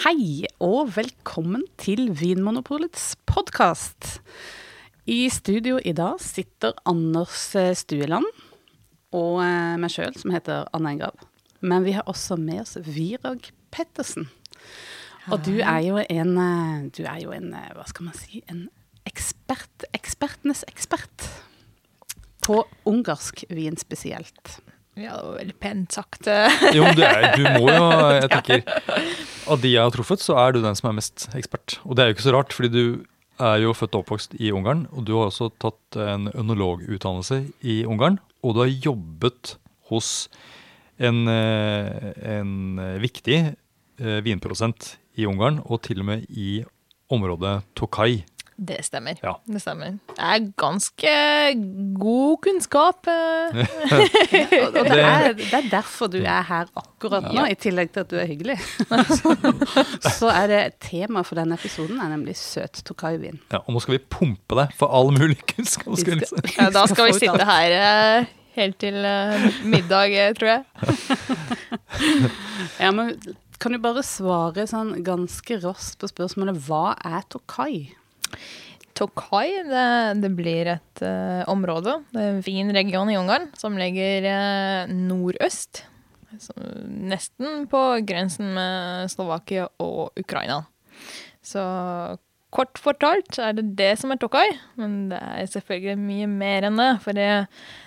Hei og velkommen til Vinmonopolets podkast. I studio i dag sitter Anders eh, Stueland og eh, meg sjøl, som heter Anne Engrav. Men vi har også med oss Virag Pettersen. Og du er jo en eh, Du er jo en, hva skal man si, en ekspert. Ekspertenes ekspert. På ungarsk vin spesielt. Ja, det var veldig pent sagt. jo, men du, du må jo Jeg tenker Av de jeg har truffet, så er du den som er mest ekspert. Og det er jo ikke så rart, fordi du er jo født og oppvokst i Ungarn. Og du har også tatt en ønologutdannelse i Ungarn. Og du har jobbet hos en, eh, en viktig eh, vinprodusent i Ungarn, og til og med i området Tokai. Det stemmer. Ja. Det stemmer. Det er ganske god kunnskap. eh. Og det er, det er derfor du er her akkurat nå, i tillegg til at du er hyggelig. Så er det tema for denne episoden er nemlig søt tokaivin. Ja, og nå skal vi pumpe deg for all mulig kunnskap. Skal. Ja, da skal vi sitte her eh, helt til eh, middag, tror jeg. Ja, men kan du bare svare sånn ganske raskt på spørsmålet hva er tokai? Tokai det, det blir et uh, område, det er en fin region i Ungarn, som ligger uh, nordøst. Nesten på grensen med Slovakia og Ukraina. Så kort fortalt er det det som er Tokai, men det er selvfølgelig mye mer enn det. For det,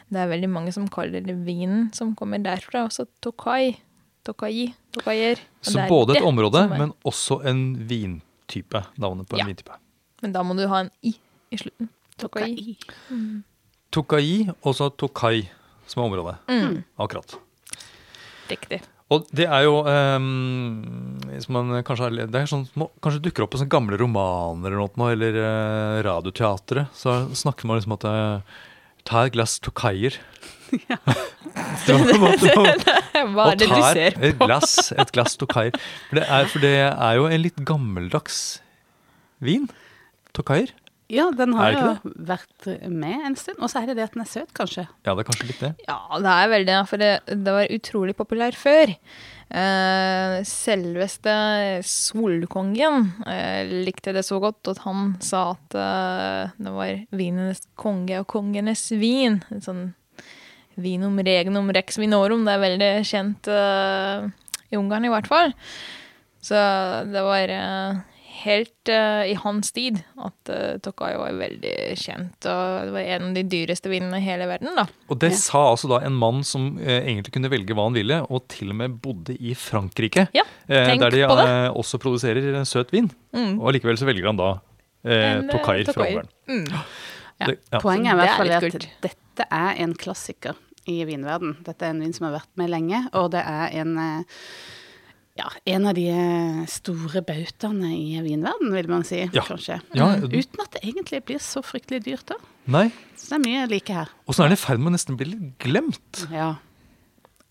det er veldig mange som kaller det vinen som kommer derfra, også Tokai. Tokai, Tokaier. Så både et område, men også en vintype. Navnet på en Ja. vintype. Men da må du ha en i i slutten. Tokai. Tokai. Tokai og så Tokai, som er området. Mm, Akkurat. riktig. Og det er jo um, kanskje, har- Det er sånn, kanskje dukker opp på sånne gamle romaner eller noe, eller uh, radioteatret. Så snakker man liksom at uh, Ta et glass Tokaier. En Hva er det du ser på? Et glass, et glass Tokaier. For det, er, for det er jo en litt gammeldags vin. Tokaier. Ja, den har det jo vært med en stund. Og så er det det at den er søt, kanskje. Ja, det er kanskje litt det. Ja, det er veldig, for det, det var utrolig populær før. Eh, selveste Solkongen eh, likte det så godt at han sa at eh, det var vinenes konge og kongenes vin. Sånn vinum regnum rex vinorum. Det er veldig kjent eh, i Ungarn, i hvert fall. Så det var eh, helt uh, i hans tid at uh, Tokayo var veldig kjent. Og det var en av de dyreste vinene i hele verden, da. Og det Ja. sa altså da en mann som uh, egentlig kunne velge hva han ville, og til og med bodde i Frankrike. Ja, eh, tenk der de på det. eh, også produserer eh, søt vin. Mm. Og allikevel så velger han da eh, En, eh, fra Ungarn. Mm. Ja. Ja. Poenget er i hvert fall at kult. dette er en klassiker i vinverden. Dette er en vin som har vært med lenge, og det er en eh, ja, en av de eh, store bautaene i vinverden, vil man si, Ja. kanskje. Ja, Mm. Uten at det egentlig blir så fryktelig dyrt, da. Nei, Så det er mye like her. og så er det i ferd med å nesten bli litt glemt. Ja.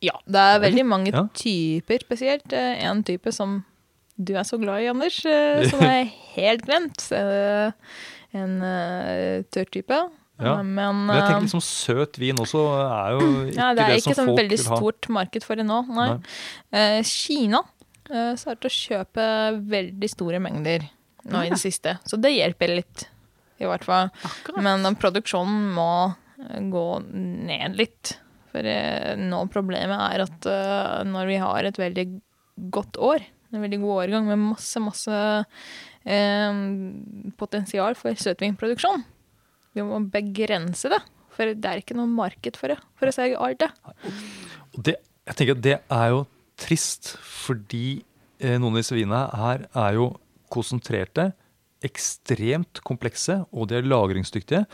Ja, det er veldig mange Ja. typer, spesielt eh, en type som du er så glad i, Anders, eh, som er helt glemt. Eh, En tørr type. Ja. Eh, Men, Men jeg tenker eh, liksom søt vin også er jo ikke ja, det er det ikke som sånn folk veldig vil ha. stort marked for det nå. Nei. Nei. Uh, Kina uh, startet å kjøpe veldig store mengder nå i det siste, så det hjelper litt, i hvert fall. Akkurat. Men den produksjonen må gå ned litt. For uh, nå problemet er at uh, når vi har et veldig godt år, en veldig god årgang med masse, masse potensial for søtvinproduksjon, vi må begrense det. For det er ikke noe marked for det, for å si alt det. Det, jeg tenker at det er jo trist, fordi eh, noen av disse vinene her er jo konsentrerte, ekstremt komplekse, og de er lagringsdyktige.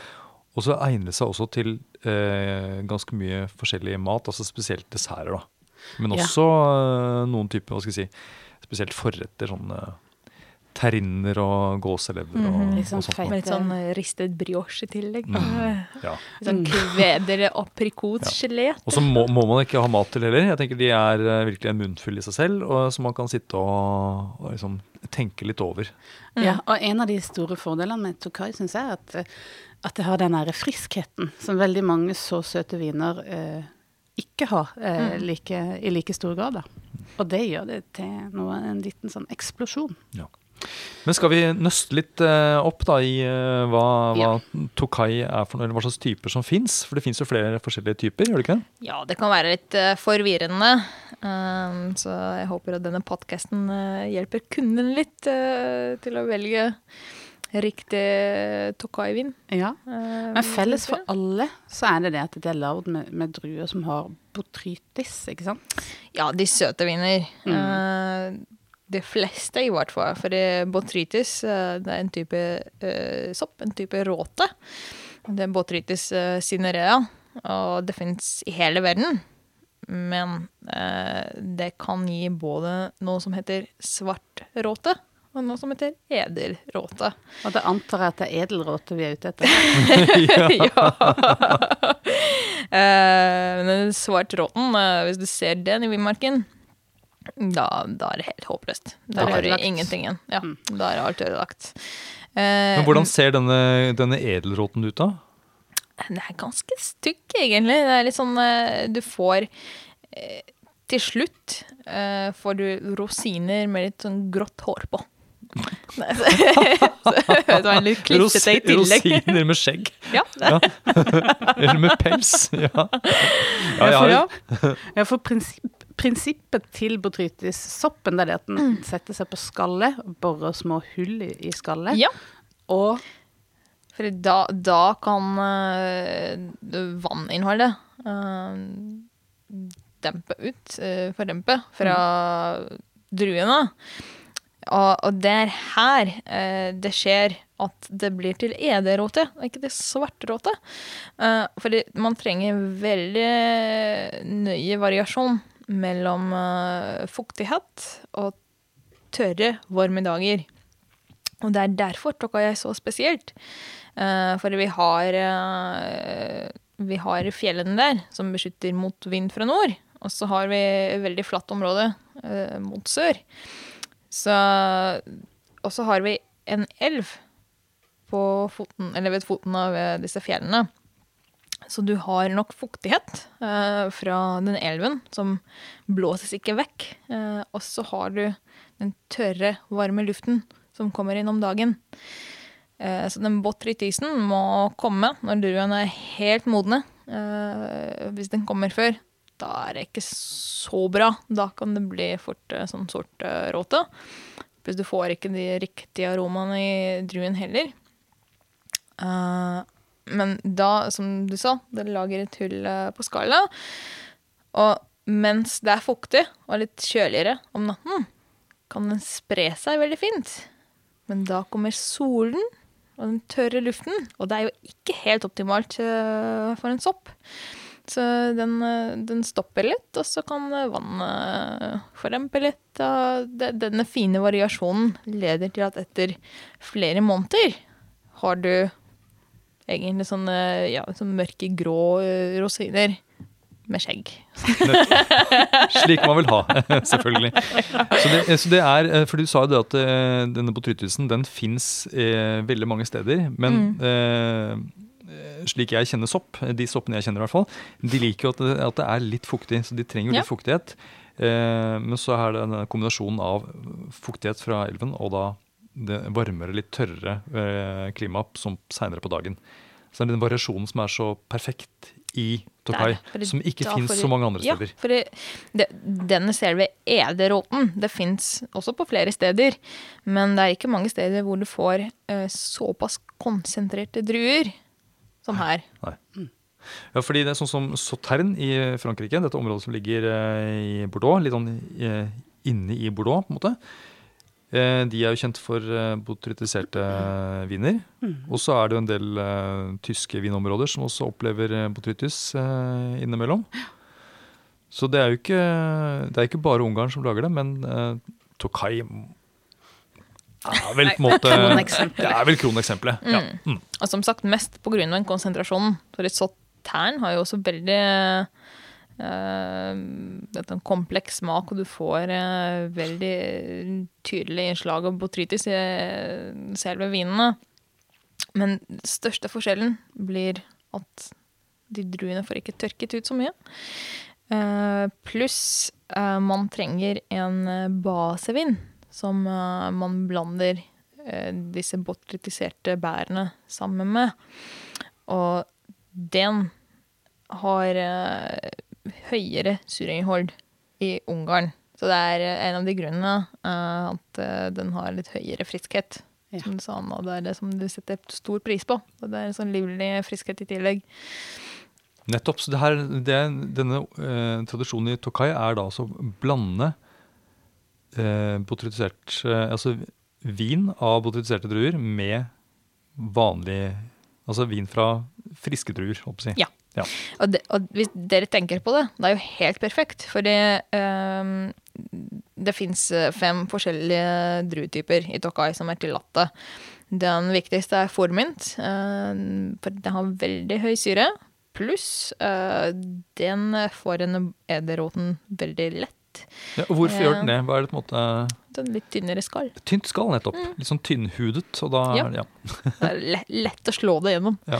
Og så egner det seg også til eh, ganske mye forskjellig mat, altså spesielt desserter. da. Men også ja. noen typer, hva skal jeg si, spesielt forretter, sånn eh, terriner og gåselever og. Litt sånn og sånt. Med litt sånn eh, ristet brioche i tillegg. Mm. Ja. Sånn kvedere aprikosgelé. Og så må, må man ikke ha mat til heller. Jeg tenker De er eh, virkelig en munnfull i seg selv, og som man kan sitte og, og liksom tenke litt over. Ja, og en av de store fordelene med Tokai syns jeg er at, eh, at det har den derre friskheten som veldig mange så søte viner eh, ikke har eh, like, i like stor grad. Da. Og det gjør det til noe, en liten sånn eksplosjon. Ja. Men skal vi nøste litt eh, opp da i eh, hva, hva Tokai er for noe, eller hva slags typer som fins? For det fins jo flere forskjellige typer, gjør det ikke det? Ja, det kan være litt eh, forvirrende. Um, så jeg håper at denne podkasten hjelper kunden litt til å velge riktig Tokai-vin. Ja, Men felles for alle så er det det at det er lagd med, med, druer som har botrytis, ikke sant? Ja, de søte viner. Mm. Uh, de fleste, i hvert fall. For botrytis eh, det er en type uh, sopp, en type råte. Det er botrytis uh, cinerea, og det fins i hele verden. Men uh, det kan gi både noe som heter svart råte, og noe som heter edelråte. Og da antar jeg at det er edelråte vi er ute etter? ja. uh, svart råten, hvis du ser den i Villmarken da, da, er det helt håpløst. Da har du ingenting igjen. Ja, mm. Da er alt ødelagt. Eh, Men hvordan ser denne, denne edelråten ut, da? Den er ganske stygg, egentlig. Det er litt sånn eh, Du får eh, Til slutt eh, får du rosiner med litt sånn grått hår på. Nei, så, det var litt klissete i tillegg. Rosiner med skjegg. Ja. ja. Eller med pels. Ja. Ja, ja, ja, for prinsipp, prinsippet til botrytis-soppen det er at den mm. setter seg på skallet, borer små hull i, i skallet. Ja. Og For da, da kan uh, vanninnholdet uh, dempe ut, uh, fordempe, fra mm. druene. Og, og, det er her det skjer at det blir til ederåte, og ikke til svartråte. Uh, fordi man trenger veldig nøye variasjon mellom uh, fuktighet og tørre, varme dager. Og det er derfor tråkka jeg så spesielt. Uh, for vi har, uh, vi har fjellene der som beskytter mot vind fra nord. Og så har vi et veldig flatt område mot sør. Så Og så har vi en elv på foten, eller ved foten av disse fjellene. Så du har nok fuktighet eh, fra den elven, som blåses ikke vekk. Eh, og så har du den tørre, varme luften som kommer inn om dagen. Eh, så den botrytisen må komme når druene er helt modne. Hvis den kommer før, da er det ikke så bra. Da kan det bli fort sånn sort råte. Hvis du får ikke de riktige aromaene i druen heller. Uh, men da, som du sa, det lager et hull eh, på skallet. Og mens det er fuktig og litt kjøligere om natten, kan den spre seg veldig fint. Men da kommer solen og den tørre luften, og det er jo ikke helt optimalt eh, for en sopp. Så den, eh, den stopper litt, og så kan vannet forempe litt. Denne fine variasjonen leder til at etter flere måneder har du egentlig sånne ja, sånn mørke grå eh, rosiner med skjegg. Slik man vil ha, selvfølgelig. Så det, så det, er, eh, for Du sa jo det at denne botrytisen den fins eh, veldig mange steder. Men mm. eh, slik jeg kjenner sopp, de soppene jeg kjenner i hvert fall, de liker jo at det, at det er litt fuktig. Så de trenger jo litt ja. fuktighet. men så er det denne kombinasjonen av fuktighet fra elven og da det varmere, litt tørrere eh, klima som seinere på dagen. Så det er den variasjonen som er så perfekt i Tokai, som ikke fins så mange andre steder. Ja, for det, det, denne selve ederåten det fins også på flere steder. Men det er ikke mange steder hvor du får uh, såpass konsentrerte druer som her. Nei. Ja, fordi det er sånn som Sautern i Frankrike, dette området som ligger uh, i Bordeaux, litt sånn uh, inne i Bordeaux, på en måte. Eh, de er jo kjent for eh, botrytiserte viner. Mm. Og så er det jo en del uh, tyske vinområder som også opplever botrytis uh, innimellom. Så det er jo ikke, det er ikke bare Ungarn som lager det, men uh, Tokai er vel på en måte Det er vel kroneksempelet. Mm. Ja. Mm. Og som sagt mest pga. konsentrasjonen. For et sånt tern har jo også veldig en kompleks smak, og du får uh, veldig tydelig innslag av botrytis i uh, selve vinene. Men den største forskjellen blir at de druene får ikke tørket ut så mye. Eh, Pluss eh, man trenger en eh, basevin som eh, man blander eh, disse botrytiserte bærene sammen med. Og den har eh, høyere surinnhold i Ungarn. Så det er eh, en av de grunnene uh, at eh, den har litt høyere friskhet. Ja. Som du sa nå, det er det som du setter stor pris på. Og det er en sånn livlig friskhet i tillegg. Nettopp. Så det her, det, denne uh, tradisjonen i Tokai er da altså å blande uh, botrytisert eh, Altså vin av botrytiserte druer med vanlig Altså vin fra friske druer, holdt på å si. Ja. Ja. Og, de, og hvis dere tenker på det, det er jo helt perfekt. For det, um, det fins fem forskjellige druetyper i Tokai som er tillatte. Den viktigste er formynt, uh, for den har veldig høy syre. Pluss uh, den får en ederroten veldig lett. Ja, og hvorfor uh, gjør den det? Hva er det på en måte Den litt tynnere skall. Tynt skall, nettopp. Litt sånn tynnhudet. Og da Mm. Ja. ja. Det er lett å slå det gjennom. Ja.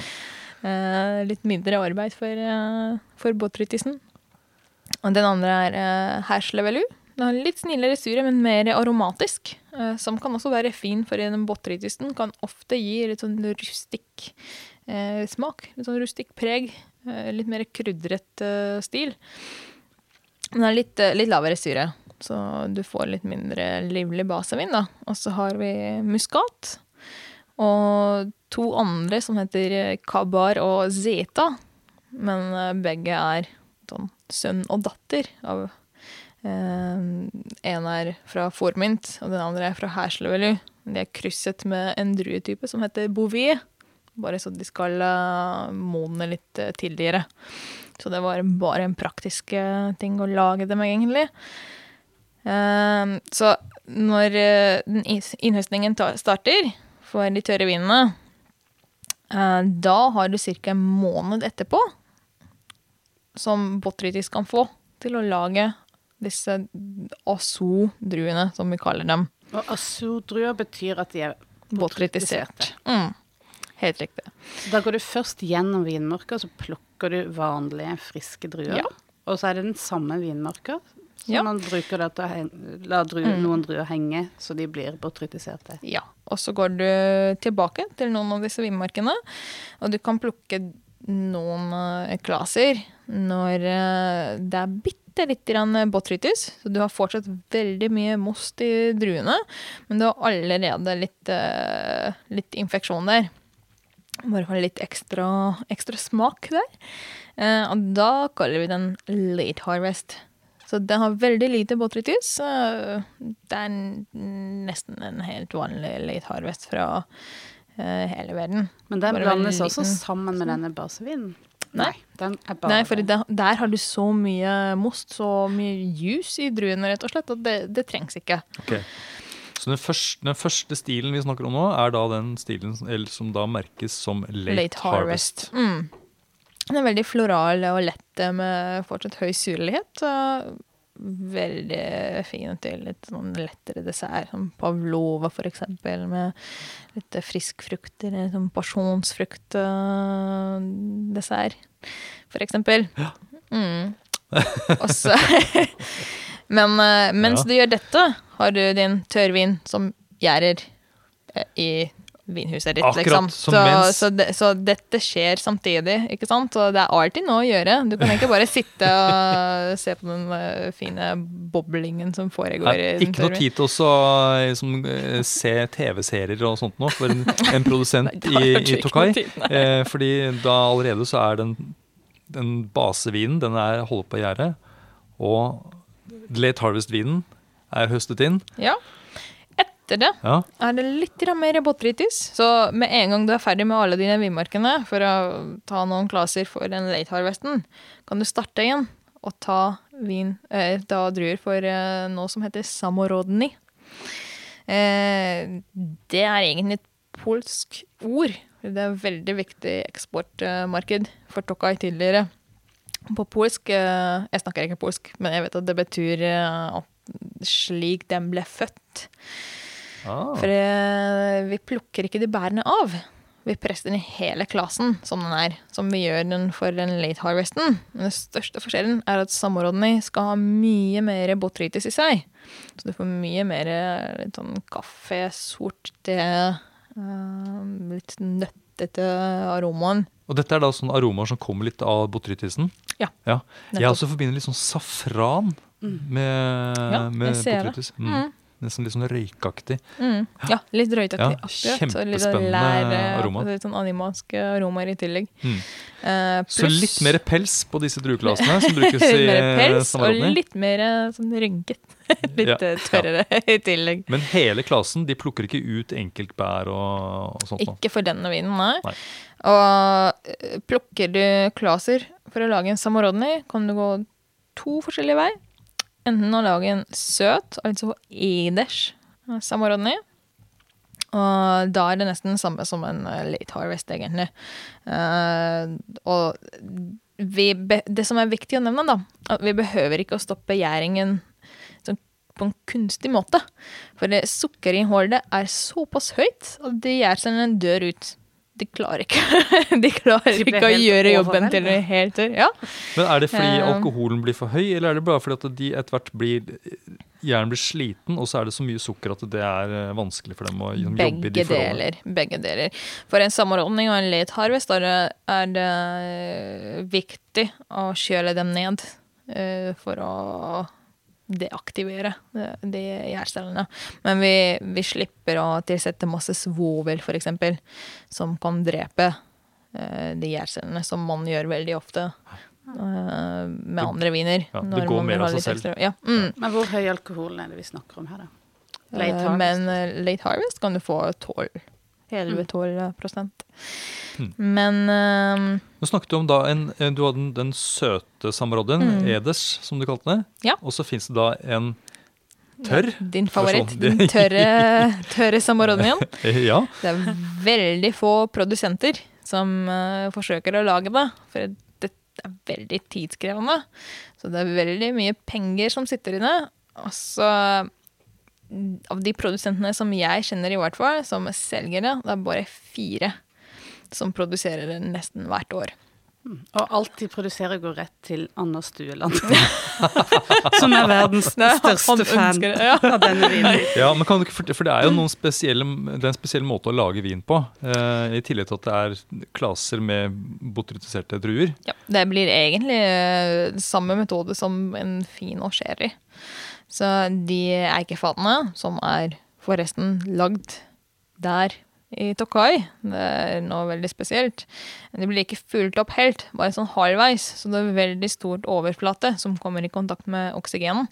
Eh, litt mindre arbeid for, uh, for båtrytisen. Og den andre er uh, herslevelu. Den har litt snillere syre, men mer aromatisk. eh, som kan også være fin for en båtrytisen. Kan ofte gi litt sånn rustikk eh, smak. Litt sånn rustikk preg. eh, litt mer krydret eh, stil. Den har litt, eh, litt lavere syre, så du får litt mindre livlig basevin. Og så har vi muskat. Og to andre som heter Kabar og Zeta. Men eh, begge er sånn sønn og datter av eh, En er fra Formynt, og den andre er fra Herslevelu. De er krysset med en druetype som heter Bouvier. Bare så de skal eh, modne litt eh, tidligere. Så det var bare en praktisk ting å lage dem, egentlig. Så når innhøstningen starter for de tørre vinene, eh, da har du ca. en måned etterpå som botrytis kan få til å lage disse aso-druene, som vi kaller dem. Og assurdruer betyr at de er Botrytisert. Mm. Helt riktig. Da går du først gjennom vinmarka, så plukker du vanlige, friske druer. Ja. Og så er det den samme vinmarka. Så Ja. man bruker det til å la dru Mm. noen druer henge, så de blir botrytiserte. Ja, og så går du tilbake til noen av disse vinmarkene, og du kan plukke noen eh, klaser når eh, det er bitte litt botrytis, så du har fortsatt veldig mye most i druene, men du har allerede litt, eh, litt infeksjon der. Bare ha litt ekstra, ekstra smak der. Og da kaller vi den late harvest. Så den har veldig lite botrytis. eh, Det er nesten en helt vanlig late harvest fra eh, hele verden. Men den Bare blandes også sammen med denne basevinen. Nei. den er bare Nei, for der, der har du så mye most, så mye juice i druene, rett og slett, at det, det trengs ikke. Ok. Så den første, den første stilen vi snakker om nå, er da den stilen som- eller som da merkes som late, harvest. Mm. Den er veldig floral og lett med fortsatt høy syrlighet. Veldig fin til litt sånn lettere dessert, som pavlova for eksempel, med litt frisk frukt, eller sånn pasjonsfruktdessert, for eksempel. Mm. Og så Men eh, mens Ja. du gjør dette, har du din tørrvin som gjærer eh, i vinhuset ditt, Akkurat liksom. som Så, mens- så, de, så dette skjer samtidig, ikke sant? Så det er alltid noe å gjøre. Du kan ikke bare sitte og se på den eh, fine boblingen som foregår i ikke noe tid til å så, eh, eh, se TV-serier og sånt nå for en, en produsent Nei, i, i Tokai. noe. Eh, fordi da allerede så er den, den basevinen den er holdt på gjære. Og late harvest-vinen er høstet inn. Ja. Etter det Ja, er det litt mer botrytis. Så med en gang du er ferdig med alle dine villmarkene for å ta noen klaser for den late harvesten, kan du starte igjen og ta, vin, eh, ta druer for eh, noe som heter samorodni. Eh, det er egentlig et polsk ord. Det er et veldig viktig eksportmarked for Tokai tidligere. På polsk eh, Jeg snakker ikke polsk, men jeg vet at det betyr eh, at slik den ble født. Ah, For eh, vi plukker ikke de bærene av. vi presser den i hele klasen som den er, som vi gjør den for den late harvesten. Men den største forskjellen er at samordnene skal ha mye mer botrytis i seg. Så du får mye mer litt sånn kaffe, sort te, eh, litt nøttete aromaen. Og dette er da sånne aromaer som kommer litt av botrytisen? Ja, Jeg nettopp. også forbinder litt sånn safran med, Ja, jeg med botrytis. Mm. Mm. Nesten litt sånn røykaktig. Mm. Ja, litt røytaktig. Ja, akkurat, og litt sånn lær, aroma. Litt sånn animalske aromaer i tillegg. Mm. Eh, Så litt mer pels på disse drueklasene som brukes i pels, og litt mer eh, sånn rynket. litt Ja, tørrere ja. i tillegg. Men hele klassen de plukker ikke ut enkeltbær og, og sånt. Ikke for denne vinen, nei. Nei. Og eh, plukker du klaser for å lage en samorodny, kan du gå to forskjellige veier. Enten å lage en søt, altså eders Samarodny. Og da er det nesten det samme som en eh, late harvest, egentlig. Uh, og det som er viktig å nevne, da, at vi behøver ikke å stoppe gjæringen sånn på en kunstig måte. For det sukkerinnholdet er såpass høyt at de en dør ut. De klarer ikke, de klarer De ikke å gjøre jobben til de helt tør. Ja. Men Er det fordi Eh. alkoholen blir for høy, eller er det bare fordi at de etter hvert blir hjernen blir sliten, og så er det så mye sukker at det er eh, vanskelig for dem å jobbe jobbe i de forholdene? deler. Begge deler. For en samordning og en late harvest er det, er viktig å kjøle dem ned eh, for å deaktivere de, de gjærcellene. Men vi, vi slipper å tilsette masse svovel, f.eks., som kan drepe eh, de gjærcellene, som man gjør veldig ofte. eh, med andre viner. ja, det går mer av seg selv. Ja. Mm. Men hvor høy alkohol er det vi snakker om her, da? Late Eh, harvest. Men eh, late harvest kan du få 12. 11-12 prosent. Mm. Men uh, Nå snakket du om da en, en- du hadde den, den søte samarodden, Mm. eders, som du kalte det. Ja. Og så fins det da en tørr. din favoritt, den tørre, tørre Samarodnien. Eh, Ja. Det er veldig få produsenter som uh, forsøker å lage det. For det er veldig tidskrevende. Så det er veldig mye penger som sitter inne. Og så av de produsentene som jeg kjenner, i hvert fall, som selgere, det, det er bare fire som produserer det nesten hvert år. Og alt de produserer, går rett til Anders Stueland. Som er verdens største fan det, ja. av denne vinen. Ja, men kan du ikke For det er jo noen spesielle, det er en spesiell måte å lage vin på. eh, I tillegg til at det er klaser med botrytiserte druer. Ja, det blir egentlig eh, samme metode som en fin og sherry. Så de eikefatene, som er forresten lagd der i Tokai, det er noe veldig spesielt, de blir ikke fulgt opp helt, bare sånn halvveis, så det er veldig stort overflate som kommer i kontakt med oksygenen.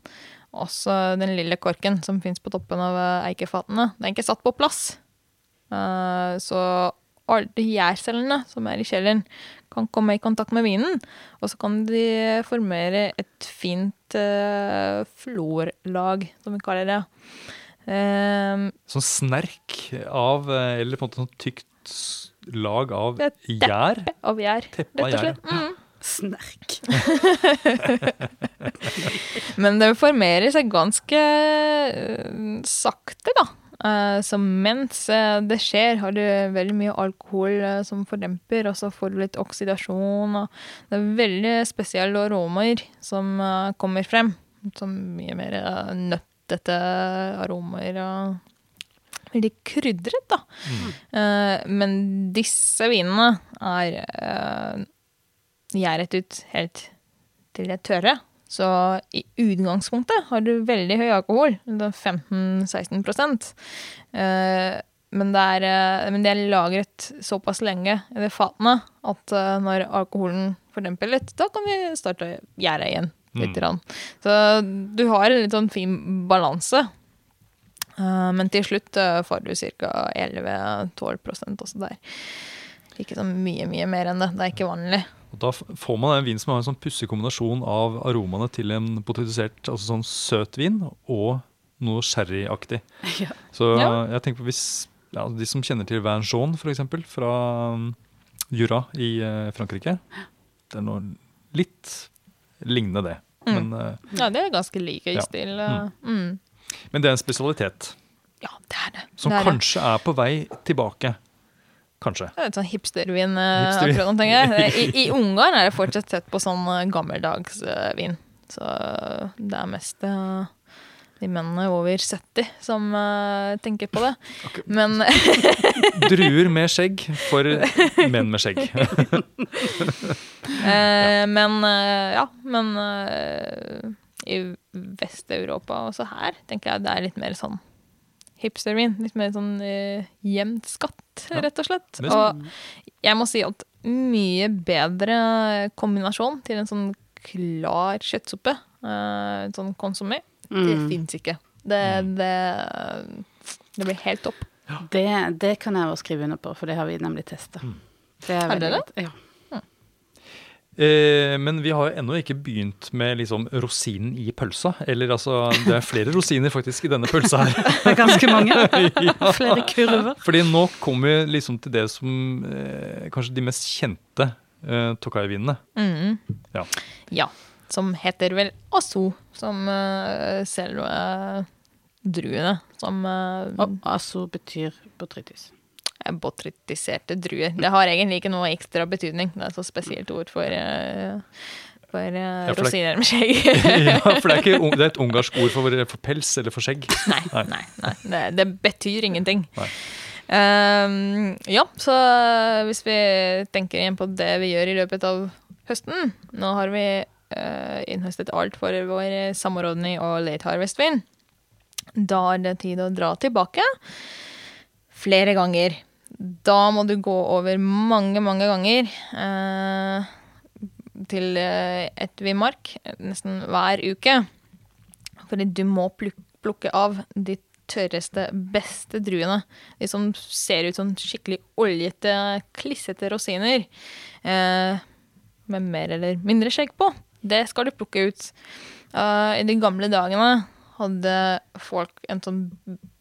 Også den lille korken som finnes på toppen av eikefatene, den er ikke satt på plass. Eh, så alle gjærcellene som er i kjelleren, kan komme i kontakt med vinen, og så kan de formere et fint uh, florlag, som vi kaller det. Ehm, Sånn snerk av, eh, eller på en måte sånn tykt lag av Det Teppe gjær. av gjær, rett og slett. Mm. Snerk. Men det formerer seg ganske uh, sakte, da. Eh, så mens eh, det skjer, har du veldig mye alkohol eh, som fordemper, og så får du litt oksidasjon. Og det er veldig spesielle aromaer som kommer frem. Som mye mer nøttete aromaer og veldig krydret, da. Mm. men disse vinene er uh, gjæret ut helt til det tørre. Så i utgangspunktet har du veldig høy alkohol, 15-16 eh, men, det er, eh, men det er lagret såpass lenge i de fatene at eh, når alkoholen fordemper litt, da kan vi starte å gjære igjen. Litt Mm. Så du har en litt sånn fin balanse. Eh, men til slutt får du ca. 11-12% også der. Ikke så mye, mye mer enn det. Det er ikke vanlig. Og da får man en vin som har en sånn pussig kombinasjon av aromaene til en potetisert, altså sånn søt vin, og noe sherryaktig. Ja. Så Ja. jeg tenker på hvis ja, de som kjenner til Van Jaune, f.eks., fra um, Jura i eh, Frankrike Det er noe litt lignende det. Mm. Men, eh, Ja, det er ganske like i stil. eh, Mm. men det er en spesialitet Ja, det er det. som det er det. kanskje er på vei tilbake. Kanskje. Det er litt sånn hipstervin. eh, Hipstervin. I, I Ungarn er det fortsatt sett på sånn eh, gammeldags eh, vin. Så det er mest eh, de mennene over 70 som eh, tenker på det. Okay. Men Druer med skjegg for menn med skjegg. ja. Men eh, ja, men eh, i Vest-Europa, også her, tenker jeg det er litt mer sånn hipstervin. Litt mer sånn uh, skatt, Rett og slett. Men Og jeg må si at mye bedre kombinasjon til en sånn klar kjøttsuppe, eh, en sånn konsumé, det Mm. fins ikke. Det, det, det blir helt topp. Det, det kan jeg også skrive under på, for det har vi nemlig testa. Det er er det det? Ja. Eh, men vi har ennå ikke begynt med liksom rosinen i pølsa. Eller altså, det er flere rosiner faktisk i denne pølsa her. Det er ganske mange. ja. Flere kurver. Fordi nå kommer vi liksom til det som eh, kanskje de mest kjente eh, Tokai-vinene. Mm. Ja. Ja. Som heter vel asu, som uh, selve druene. Som uh, Og asso betyr botrytis. er botrytiserte druer. Det har egentlig ikke noe ekstra betydning. Det er så spesielt ord for, uh, for uh, Ja, rosiner med skjegg. ja, for det er, ikke, det er et ungarsk ord for, for pels eller for skjegg. nei, nei, nei. Det, det betyr ingenting. Um, ja, så hvis vi tenker igjen på det vi gjør i løpet av høsten Nå har vi uh, innhøstet alt for vår samordning og late harvest-vin. Da er det tid å dra tilbake flere ganger. Da må du gå over mange, mange ganger eh, til eh, et vinmark nesten hver uke. Fordi du må plukke av de tørreste, beste druene. De som ser ut som skikkelig oljete, klissete rosiner. Eh, med mer eller mindre skjegg på. Det skal du plukke ut. Eh, I de gamle dagene hadde folk en sånn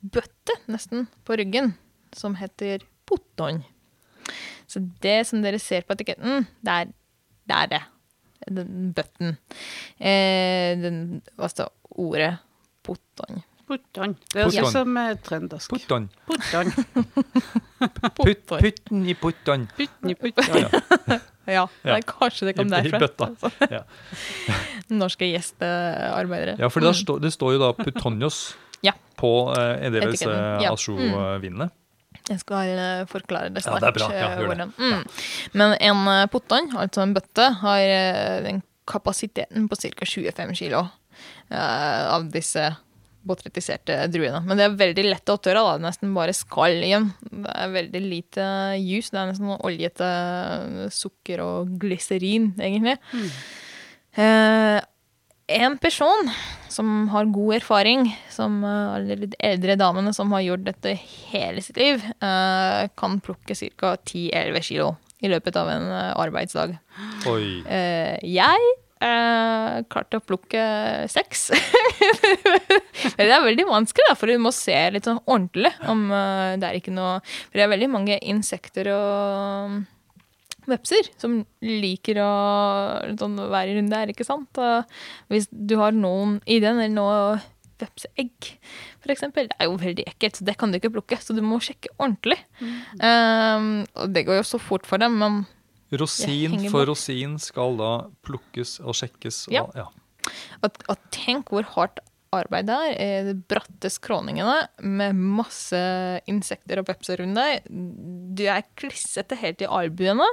bøtte nesten på ryggen som heter potton. Så det som dere ser på etiketten, det er det. Er det. Den bøtten. Eh, den, hva står ordet potton? Putton. Det høres ut Putton. som eh, trøndersk. Putton. Putton. Put, putten i putton. Putten i putton. Ja. Ja, det Ja. er kanskje det kom I- i bøtta. Altså. Ja. Norske gjestearbeidere. Ja, for der stå, det står jo da putonjos Ja. på eh, en del av disse Etiketten, ja. Jeg skal eh, forklare det Ja, snart. det er bra. Ja, eh, gjør det. hvordan. Mm. Men en pottan, altså en bøtte, har eh, den kapasiteten på ca. 25 kilo eh, av disse botrytiserte druene. Men det er veldig lett å tørre. Da. Nesten bare skall igjen. Det er veldig lite juice. Det er nesten oljete sukker og glyserin, egentlig. Eh, en person som har god erfaring, som eh, alle de eldre damene som har gjort dette hele sitt liv, eh, kan plukke ca. 10-11 kilo i løpet av en eh, arbeidsdag. Oi. Eh, jeg eh, klarte å plukke seks. Det er veldig vanskelig, for du må se litt sånn ordentlig om eh, det er ikke noe For det er veldig mange insekter og vepser som liker å sånn, være rundt der, ikke sant? Og hvis du har noen i den, eller noe vepseegg, for eksempel, det er jo veldig ekkelt, så det kan du ikke plukke, så du må sjekke ordentlig. Um, og det går jo så fort for dem, men Rosin for bort. rosin skal da plukkes og sjekkes. Og, Ja. ja. Og, og tenk hvor hardt arbeid det er. eh, De bratte skråningene med masse insekter og pepser rundt deg. Du er klissete helt i albuene.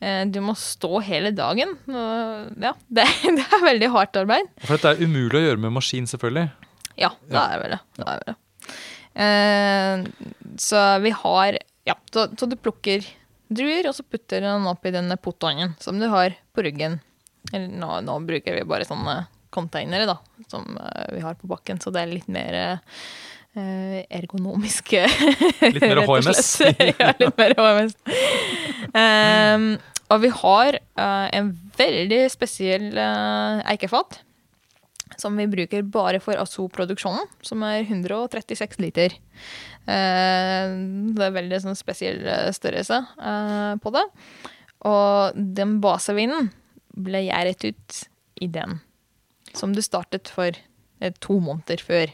Eh, Du må stå hele dagen. Ja, det, det er veldig hardt arbeid. For dette er umulig å gjøre med maskin, selvfølgelig. Ja, det Ja. er vel det. det, er vel det. Eh, så vi har Ja, så, så du plukker druer, og så putter du den oppi denne potongen som du har på ryggen. Eller nå, nå bruker vi bare sånne containere, da, som eh, vi har på bakken, så det er litt mer eh, ergonomisk. Litt mer HMS. ja, litt mer HMS. Um, og vi har uh, en veldig spesiell uh, eikefat som vi bruker bare for ASO-produksjonen, som er 136 liter. Eh, det er veldig sånn spesiell størrelse på det. Og den basevinen ble gjæret ut i den, som du startet for eh, to måneder før.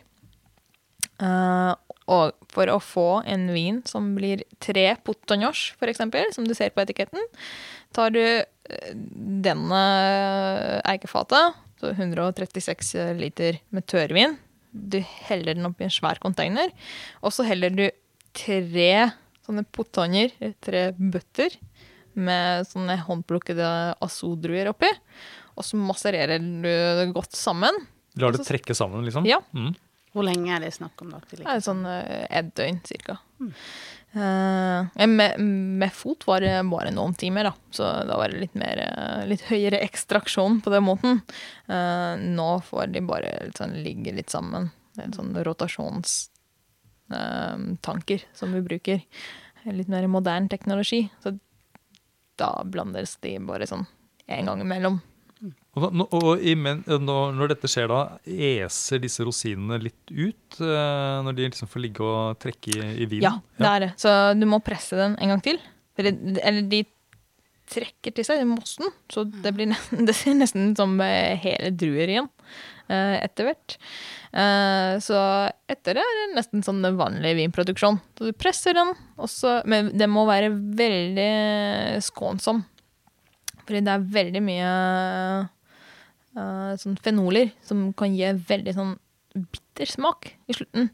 Uh, og for å få en vin som blir tre for eksempel, som du ser på etiketten, tar du eh, denne eikefatet, så 136 liter med tørrvin, du heller den oppi en svær container, og så heller du tre sånne potonjer, tre bøtter, med sånne håndplukkede asodruer oppi, og så massererer du det godt sammen. Lar det trekke sammen, liksom? Ja. Mm. Hvor lenge er det snakk om? da? til Det er sånn et døgn, cirka. Eh, med, med fot var det bare noen timer, da. Så da var det litt, mer, eh, litt høyere ekstraksjon på den måten. Uh, nå får de bare litt sånn, ligge litt sammen. Det er en sånn rotasjonstanker som vi bruker. Litt mer moderne teknologi. Så da blandes de bare sånn en gang imellom. Og, og, og i, men, når, dette skjer, da, eser disse rosinene litt ut? eh, når de liksom får ligge og trekke i, i vinen? Ja, det er det. Så du må presse den en gang til. Eller, de trekker til seg mossen, så det, blir det ser nesten som eh, hele druer igjen eh, etter hvert. Eh, Så etter det er det nesten sånn vanlig vinproduksjon. Så du presser den, også, men den må være veldig skånsom. Fordi det er veldig mye eh, sånn fenoler som kan gi veldig sånn bitter smak i slutten.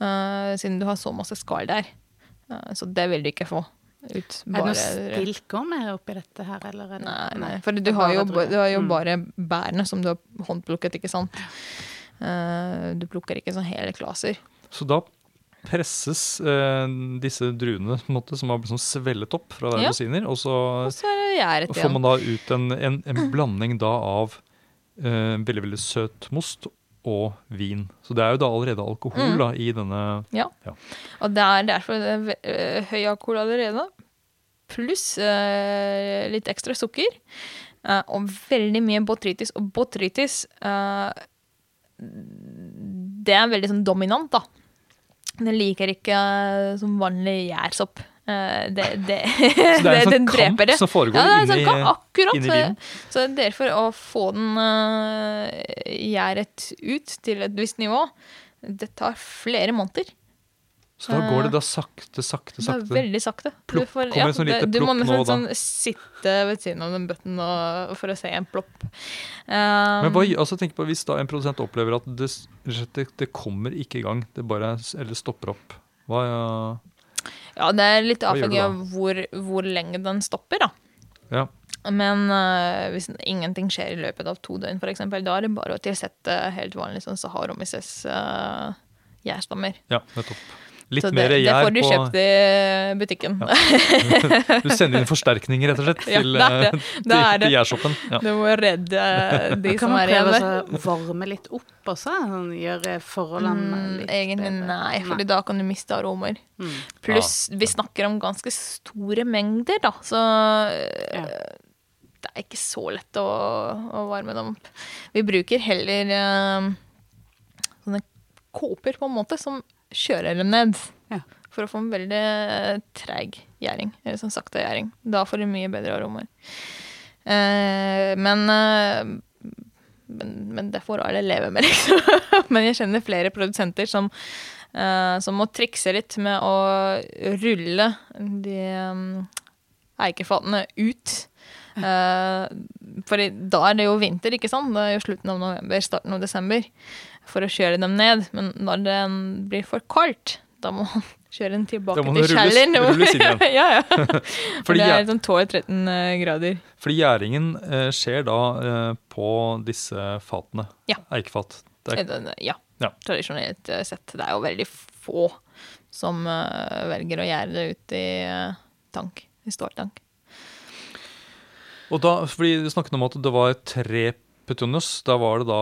Uh, siden du har så masse skall der. Uh, så det vil du ikke få ut. Er det noe stilker med oppi dette her, eller? Er det, Nei, nei, for du har, jo, du har jo Mm. bare bærene som du har håndplukket, ikke sant. Eh, du plukker ikke sånn hele klaser. Så da presses eh, disse druene på en måte, som har liksom svellet opp fra der Ja. rosiner, og så Og så er det får man da ut en, en, en blanding da av veldig, veldig søt most og vin. Så det er jo da allerede alkohol Mm. da, i denne Ja. Ja. Og det er derfor det er øh, høy alkohol allerede. Pluss eh, litt ekstra sukker. Eh, og veldig mye botrytis. Og botrytis eh, Det er veldig sånn dominant, da. Den liker ikke som vanlig gjærsopp. Eh, det, det, Så det er en sånn kamp det. som foregår Ja, det er en inni, sånn kamp, akkurat. inni så- det Så derfor å få den uh, gjæret ut til et visst nivå, det tar flere måneder. Så da går det da sakte, sakte, sakte? Det er veldig sakte. Du, får, ja, sånn det- du må nesten nå, sånn sitte ved siden av den bøtten og, for å se en plopp. Men Um, hva, altså tenk på Hvis da en produsent opplever at det, det, det kommer ikke i gang, det bare eller stopper opp hva, ja, ja, det er litt avhengig av hvor, hvor lenge den stopper, da. ja. Men uh, hvis ingenting skjer i løpet av to døgn, eksempel, da er det bare å tilsette helt vanlig sånn Saharomises uh, gjærstammer. ja, nettopp. Litt mer det, mer det får du kjøpt i butikken. Du sender inn forsterkninger, rett og slett, Ja, til, det er det. eh, Det er til gjærsoppen. Ja. Du må redde de Kan som man er igjen prøve å varme litt opp også? Sånn, gjøre forholdene Mm, litt egentlig bedre? nei, for da kan du miste aromer. Mm. Pluss vi snakker om ganske store mengder, da, så Ja. det er ikke så lett å, å varme dem opp. Vi bruker heller øh, sånne kåper, på en måte, som kjører dem ned. Ja. For å få en veldig øh, treig gjæring, eller sånn sakte gjæring. Da får du mye bedre aromaer. Eh, men øh, men, men det får alle leve med, liksom. men jeg kjenner flere produsenter som, eh, som må trikse litt med å rulle de um, eikefatene ut. Eh, for i- da er det jo vinter, ikke sant? Det er jo slutten av november, starten av desember. For å kjøre dem ned. Men når det blir for kaldt, da må man kjøre den tilbake Da må til den rulles- kjelleren. inn igjen. ja, ja. Fordi, For det er sånn 12-13 grader. fordi gjæringen eh, skjer da eh, på disse fatene. Ja. Eikefat. Er, Eh, Ja, Ja. tradisjonelt eh, sett. Det er jo veldig få som eh, velger å gjøre det ut i eh, tank. I ståltank. Og da, fordi Du snakket om at det var tre petunias. Da var det da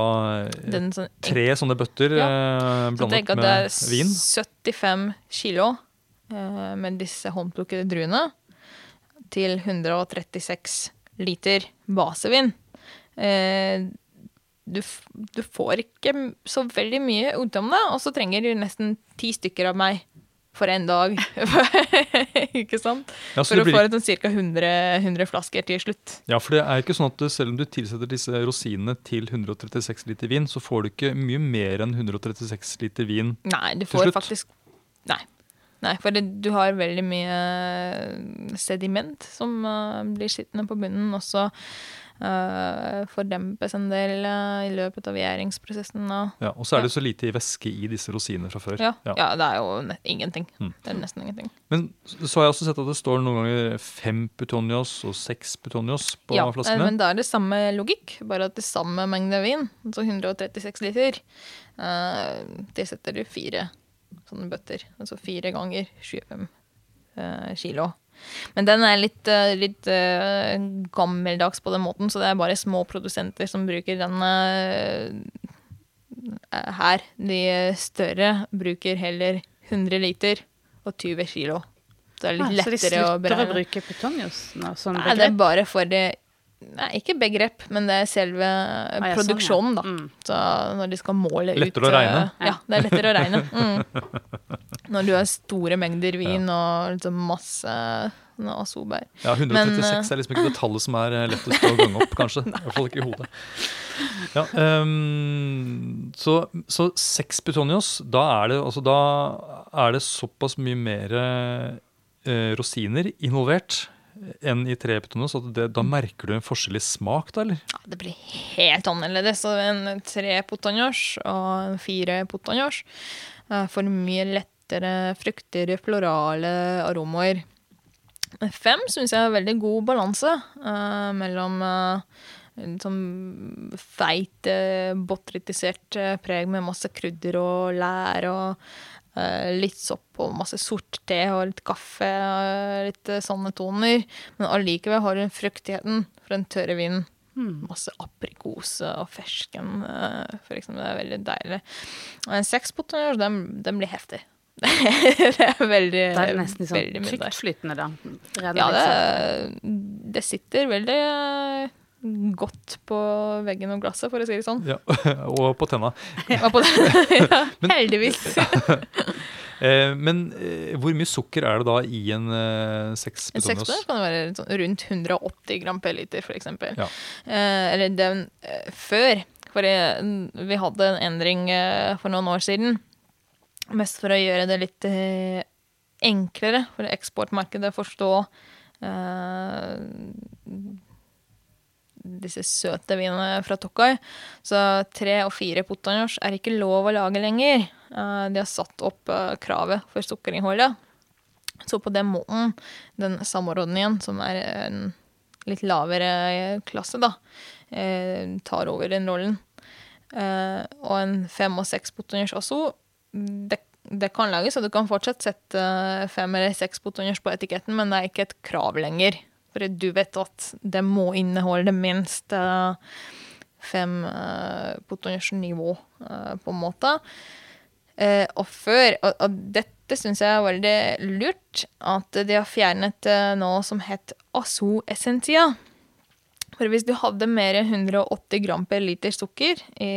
sånn, tre sånne bøtter Ja. eh, så tenk at det er 75 kilo eh, med disse håndplukkede druene til 136 liter basevin. Eh, du, du får ikke så veldig mye utenom det, og så trenger du nesten ti stykker av meg for en dag. ikke sant? Ja, For blir... å få et sånn ca. 100, 100 flasker til slutt. ja, for det er ikke sånn at selv om du tilsetter disse rosinene til 136 liter vin, så får du ikke mye mer enn 136 liter vin. Nei, du Til får slutt. faktisk Nei. Nei, for det, du har veldig mye sediment som uh, blir sittende på bunnen, og så fordempes en del eh, i løpet av gjæringsprosessen. Og, Ja, og så er det så lite væske i disse rosinene fra før. ja, Ja. ja, det er jo ingenting. Mm. Det er nesten ingenting. Men så har jeg også sett at det står noen ganger fem putonios og seks putonios på ja, eh, flaskene. men da er det samme logikk, bare at det samme mengde vin, altså 136 liter. eh, det setter du fire sånne bøtter, altså fire ganger 25 eh, kilo. Men den er litt, eh, litt uh, gammeldags på den måten, så det er bare små produsenter som bruker den uh, her. De større bruker heller 100 liter og 20 kilo. Så det er litt Ah, så de slutter å å bruke petonius Nei, det er bare for det Nei, ikke begrep, men det er selve ja, sånn, ja. produksjonen, da. Mm. Så når de skal måle ut Lettere å regne? eh, Ja, det er lettere å regne. Mm. Når du har store mengder vin og liksom masse solbær. Ja, 136 Men, eh, er liksom ikke det tallet som er eh, lettest å gange opp, kanskje. I hvert fall ikke i hodet. Ja, um, så, så seks Petonios, da er det, altså, da er det såpass mye mer eh, rosiner involvert enn i tre det, da merker du en forskjell i smak, da, eller? Ja, det blir helt annerledes. Så en tre potanjos og en fire potanjos eh, får mye lettere frukter, florale aromaer. Fem syns jeg er veldig god balanse uh, mellom uh, sånn feit, uh, botrytisert uh, preg med masse krydder og lær og litt sopp og masse sort te og litt kaffe og litt eh, sånne toner. Men allikevel har hun fruktigheten fra den tørre vinen. Hmm. Masse aprikose og fersken, eh, for eksempel. Det er veldig deilig. Og en sekspotonier, den, den blir heftig. det er veldig, Det er nesten sånn trygt flytende, da. Ja, det, det sitter veldig eh, godt på veggen og glasset, for å si det sånn. Ja, og på tenna. Ja, på ja, heldigvis. Eh, men eh, hvor mye sukker er det da i en eh, seks En putonios? kan det være sånn rundt 180 gram per liter, eksempel. Ja. Eller den før. For vi hadde en endring for noen år siden. Mest for å gjøre det litt enklere for eksportmarkedet å forstå disse søte vinene fra Tokai. Så tre og fire potanjos er ikke lov å lage lenger. Eh, de har satt opp eh, kravet for sukkerinnholdet. Så på den måten, den samordningen, som er en litt lavere klasse, da, eh, tar over den rollen. Eh, og en fem og seks potanjers også, det, det kan lages, og du kan fortsatt sette fem eller seks potanjers på etiketten, men det er ikke et krav lenger. For du vet at det må inneholde minst minste fem uh, potanjers nivå, eh, på en måte. Eh, og før, og, dette syns jeg er veldig lurt, at de har fjernet eh, noe som het aso essentia. For hvis du hadde mer enn 180 gram per liter sukker i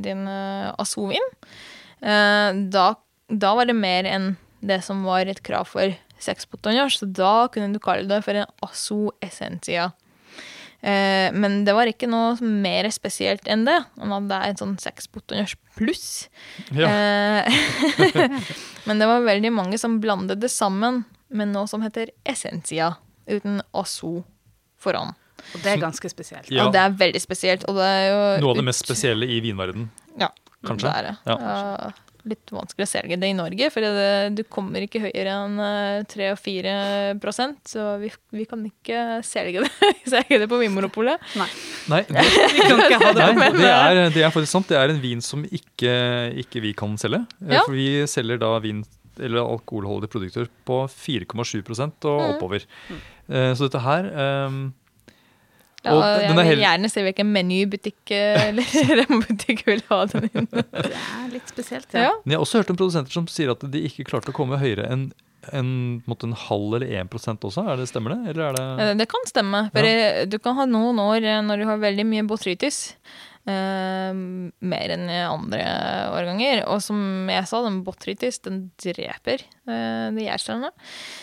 din Asso-vin, eh, da, da var det mer enn det som var et krav for potanjers, så da kunne du kalle det for en Asso Essentia. Eh, men det var ikke noe mer spesielt enn det. Om at Det er en sånn seks pluss. Ja. Eh, men det var veldig mange som blandet det sammen med noe som heter Essentia, uten Asso foran. Og det er ganske spesielt. Ja. Og det er veldig spesielt. Og det er jo Noe av det mest spesielle i vinverdenen. Ja, Kanskje? det er det. Ja. Litt vanskelig å selge det i Norge, for det, du kommer ikke høyere enn eh, 3 og 4 prosent, så vi, vi kan ikke selge det, selge det på Vinmonopolet. Nei, Nei, det, vi kan ikke ha det. nei det, er, det er faktisk sant. Det er en vin som ikke, ikke vi kan selge. Eh, Ja. For vi selger da vin eller alkoholholdige produkter på 4,7 og Mm. oppover. Mm. Så dette her ehm, Ja, Og jeg den vil hel- gjerne se hvilken menybutikk eh, eller remobutikk vil ha den inn. Det er litt spesielt, Ja. ja. Men jeg har også hørt om produsenter som sier at de ikke klarte å komme høyere enn en, en en halv eller 1% også. Er det, stemmer det? Eller er det Eh, Det kan stemme. For ja. du kan ha noen år eh, når du har veldig mye botrytis. Eh, mer enn i andre årganger. Og som jeg sa, den botrytis den dreper uh, de gjærcellene.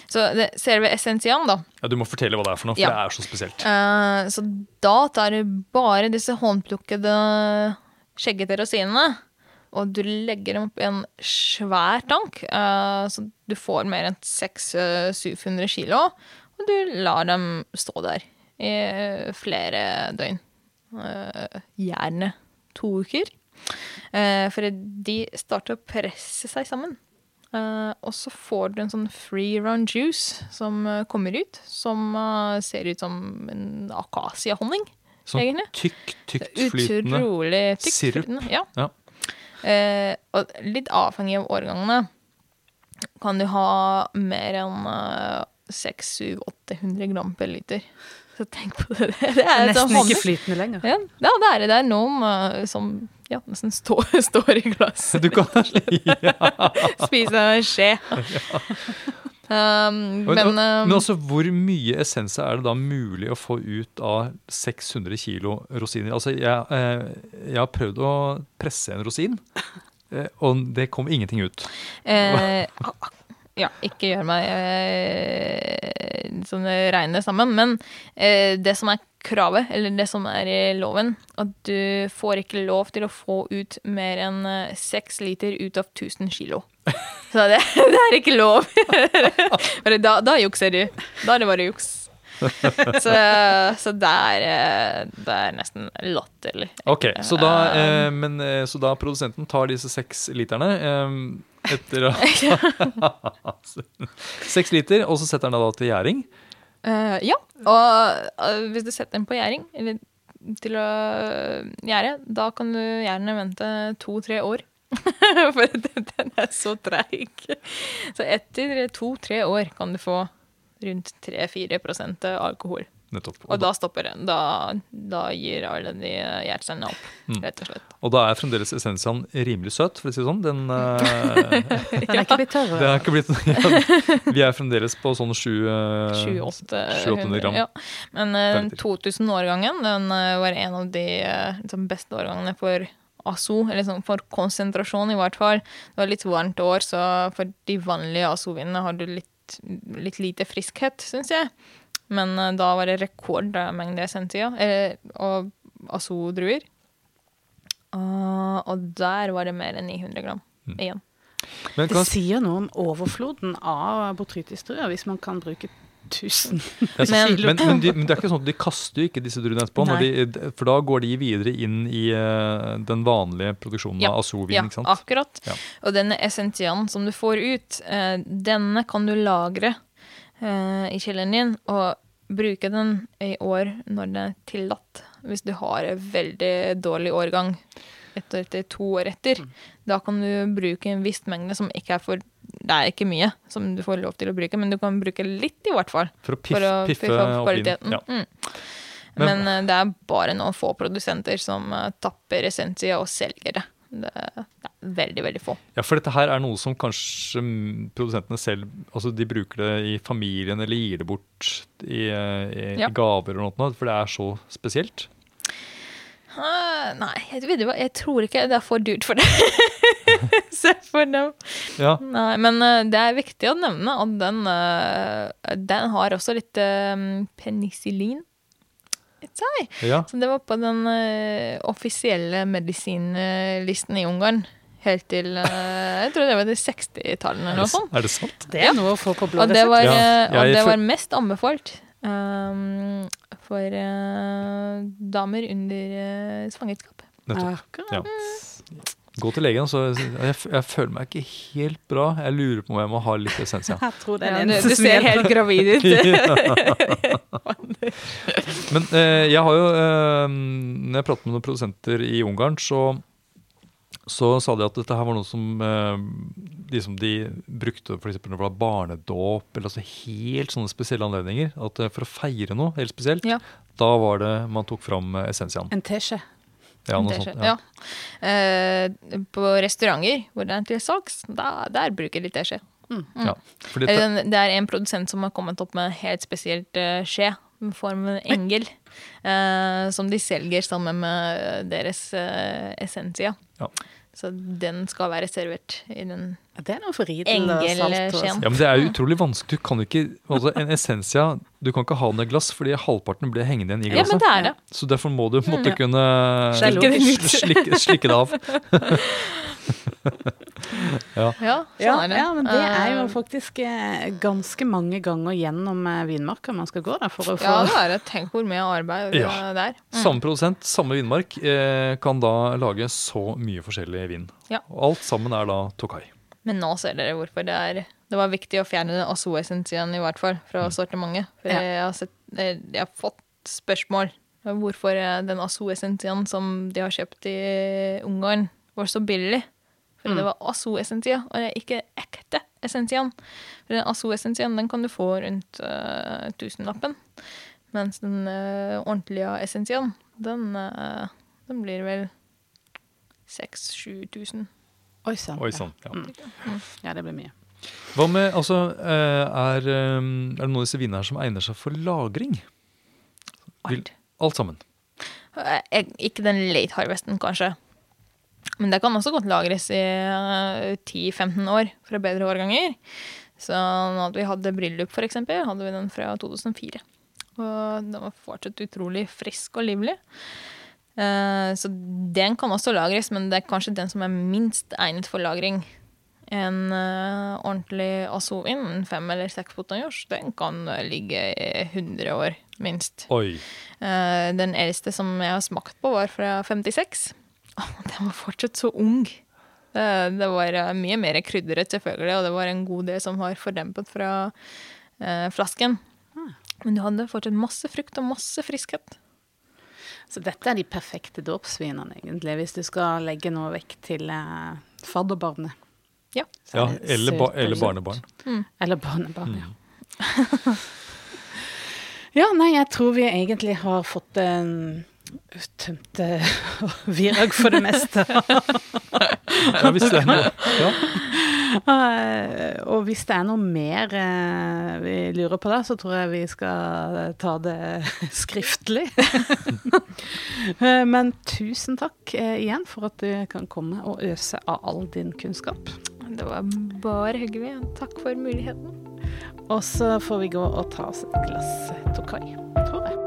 Så det, selve essensian, da. ja, Du må fortelle hva det er for noe, for Ja. det er så spesielt. Uh, så da tar du bare disse håndplukkede skjeggete rosinene og du legger dem opp i en svær tank, så du får mer enn 600-700 kilo, og du lar dem stå der i flere døgn. Eh, gjerne to uker. Eh, for de starter å presse seg sammen. Eh, og så får du en sånn free run juice som kommer ut, som ser ut som en akasiahonning, Sånn egentlig. tykk, tykt flytende. Utrolig tykt. sirup. flytende, Ja. Ja. Eh, og litt avhengig av årgangene kan du ha mer enn eh, 600-800 gram per liter. Så tenk på det. Det er sånn Nesten honning. ikke flytende lenger. Ja, ja, det er det. Det er noen eh, som ja, nesten står, står i glass. Du kan ja. Spise en skje. Um, Men, men men um, også, hvor mye essenser er det da mulig å få ut av 600 kilo rosiner? Altså, jeg, eh, jeg har prøvd å presse en rosin, eh, og det kom ingenting ut. eh, Ja, ikke gjør meg eh, sånn regne sammen. Men eh, det som er kravet, eller det som er i loven, at du får ikke lov til å få ut mer enn eh, seks liter ut av 1000 kilo. Så det, det er ikke lov. Da, da jukser du. Da er det bare juks. Så, så det, er, eh, det er nesten latterlig. Ok, Så da, eh, men, eh, så da produsenten tar disse seks literne eh, etter å Seks liter, og så setter det da til gjæring. Uh, ja, og uh, hvis du setter den på gjæring, eller til å gjære, da kan du gjerne vente to-tre år. For den, den er så treig. Så etter to-tre år kan du få rundt 3-4% alkohol. Nettopp. Og da stopper den. Da, da gir alle de hjertesteinene opp, Mm. rett og slett. Og da er fremdeles essensiaen rimelig søt, for å si det sånn. Den, eh, Den er ikke blitt det er ikke blitt ja, Vi er fremdeles på sånn sju eh, 7-800 gram. Ja. Men uh, 2000-årgangen den uh, var en av de uh, liksom, beste årgangene for ASO, eller sånn for konsentrasjon i hvert fall. Det var litt varmt år, så for de vanlige ASO-vinene har du litt, litt lite friskhet, syns jeg. Men eh, da var det rekordmengde essentia, eh, og ASO-druer. Og, og der var det mer enn 900 gram Mm. igjen. Men Det kan, sier noe om overfloden av botrytisdruer, hvis man kan bruke 1000 men, Men- men, men, de, men det er ikke sånn at de kaster jo ikke disse druene etterpå, når de, for da går de videre inn i uh, den vanlige produksjonen Ja, av Azovin, Ja, ikke sant? akkurat. Ja. Og denne essentian som du får ut, uh, denne kan du lagre eh, i kjelleren din og bruke den i år når den er tillatt. Hvis du har en veldig dårlig årgang ett år etter, to år etter. Mm. Da kan du bruke en viss mengde som ikke er for Det er ikke mye som du får lov til å bruke, men du kan bruke litt i hvert fall. For å piff, For å piffe piffe opp opp kvaliteten. Ja. Mm. Men- Men, eh, det er bare noen få produsenter som eh, tapper essensia og selger det. Det er veldig, veldig få. ja, for dette her er noe som kanskje produsentene selv Altså de bruker det i familien eller gir det bort i, eh, i, Ja. i gaver eller noe, for det er så spesielt. Uh, nei, jeg, vet du hva, jeg tror ikke det er for dyrt for det. Se for dem. Ja, Nei, men uh, det er viktig å nevne at den, uh, den har også litt uh, penicillin i ja. Så det var på den uh, offisielle medisinlisten i Ungarn. Helt til uh, Jeg tror det var de 60-tallene eller noe sånt. Er det sant? Det er noe å få på blå Og det var, resept. Ja, eh, og det var mest anbefalt um, for eh, damer under uh, svangerskap. Nettopp. Akkurat. Ja. Gå til legen, så jeg, jeg føler meg ikke helt bra. Jeg lurer på om jeg må ha litt essens, ja. Jeg tror det Ja, er du, du ser helt gravid ut. Men eh, jeg har jo eh, Når jeg pratet med noen produsenter i Ungarn, så, så sa de at dette her var noe som eh, de, som de brukte for eksempel når det var barnedåp, eller altså helt sånne spesielle anledninger. At eh, for å feire noe helt spesielt, Ja. da var det man tok fram eh, essensiaen. En teskje. Ja, noe sånt. ja. Eh, på restauranter hvor det er til salgs, da, der bruker de teskje. Ja. For dette, Det er en produsent som har kommet opp med helt spesielt uh, skje, i form engel, uh, som de selger sammen med deres uh, essensia. Ja. Så den skal være servert i den Det er noe for ridel og salt. Og Engelskjen. sånn. ja, men det er jo utrolig vanskelig. Du kan jo ikke, altså En essensia Du kan ikke ha den i glass, fordi halvparten blir hengende igjen i Ja, men det er det. Så derfor må du måtte mm, Ja. kunne Slikke slikke, slikke det av. Ja. Ja, sånn Ja, ja, men det er jo Eh, faktisk eh, ganske mange ganger gjennom eh, vinmarka man skal gå da, for å få Ja, det er et tenk hvor mye arbeid Ja. er der. Mm. Samme produsent, samme vinmark, eh, kan da lage så mye forskjellig vin. Ja. Og alt sammen er da Tokai. Men nå ser dere hvorfor det er Det var viktig å fjerne Asso-essensen i hvert fall fra sortimentet. For Ja. jeg, har sett, jeg, har fått spørsmål hvorfor den Asso-essensen som de har kjøpt i Ungarn, var så billig. For det var Asso-essensia, og det er ikke ekte essensian. For den Asso-essensian den kan du få rundt uh, tusenlappen. Mens den uh, ordentlige essensian, den, uh, den blir vel 6000-7000. Oi sann. Oi sånn, Ja. ja. ja, det blir mye. Hva med, altså, er, er det noen av disse vinene her som egner seg for lagring? Vil- Alt. Alt sammen. Ikke den late harvesten, kanskje. Men det kan også godt lagres i eh, 10-15 år fra bedre årganger. Så hadde vi hadde bryllup, eksempel, hadde vi den fra 2004. Og den var fortsatt utrolig frisk og livlig. Eh, Så den kan også lagres, men det er kanskje den som er minst egnet for lagring. En eh, ordentlig Azovin, en fem eller seks potanjos, den kan eh, ligge i 100 år, minst. Oi. Eh, den eldste som jeg har smakt på, var fra 56. Den var fortsatt så ung. Det, det var eh, mye mer krydret, selvfølgelig, og det var en god del som var fordempet fra eh, flasken. Men du hadde fortsatt masse frukt og masse friskhet. Så dette er de perfekte dåpsvinene, egentlig, hvis du skal legge noe vekk til eh, fadderbarnet. Ja. Ja, er eller, ba, eller barnebarn. barnebarn. Eller barnebarn, ja. ja, nei, jeg tror vi egentlig har fått en uttømt eh, virag for det meste. Ja, hvis det er noe. Ja. Eh, og hvis det er noe mer eh, vi lurer på da, så tror jeg vi skal ta det skriftlig. Eh, Men tusen takk igjen for at du kan komme og øse av all din kunnskap. Det var bare hyggelig. Takk for muligheten. Og så får vi gå og ta oss et glass Tokai, tror jeg.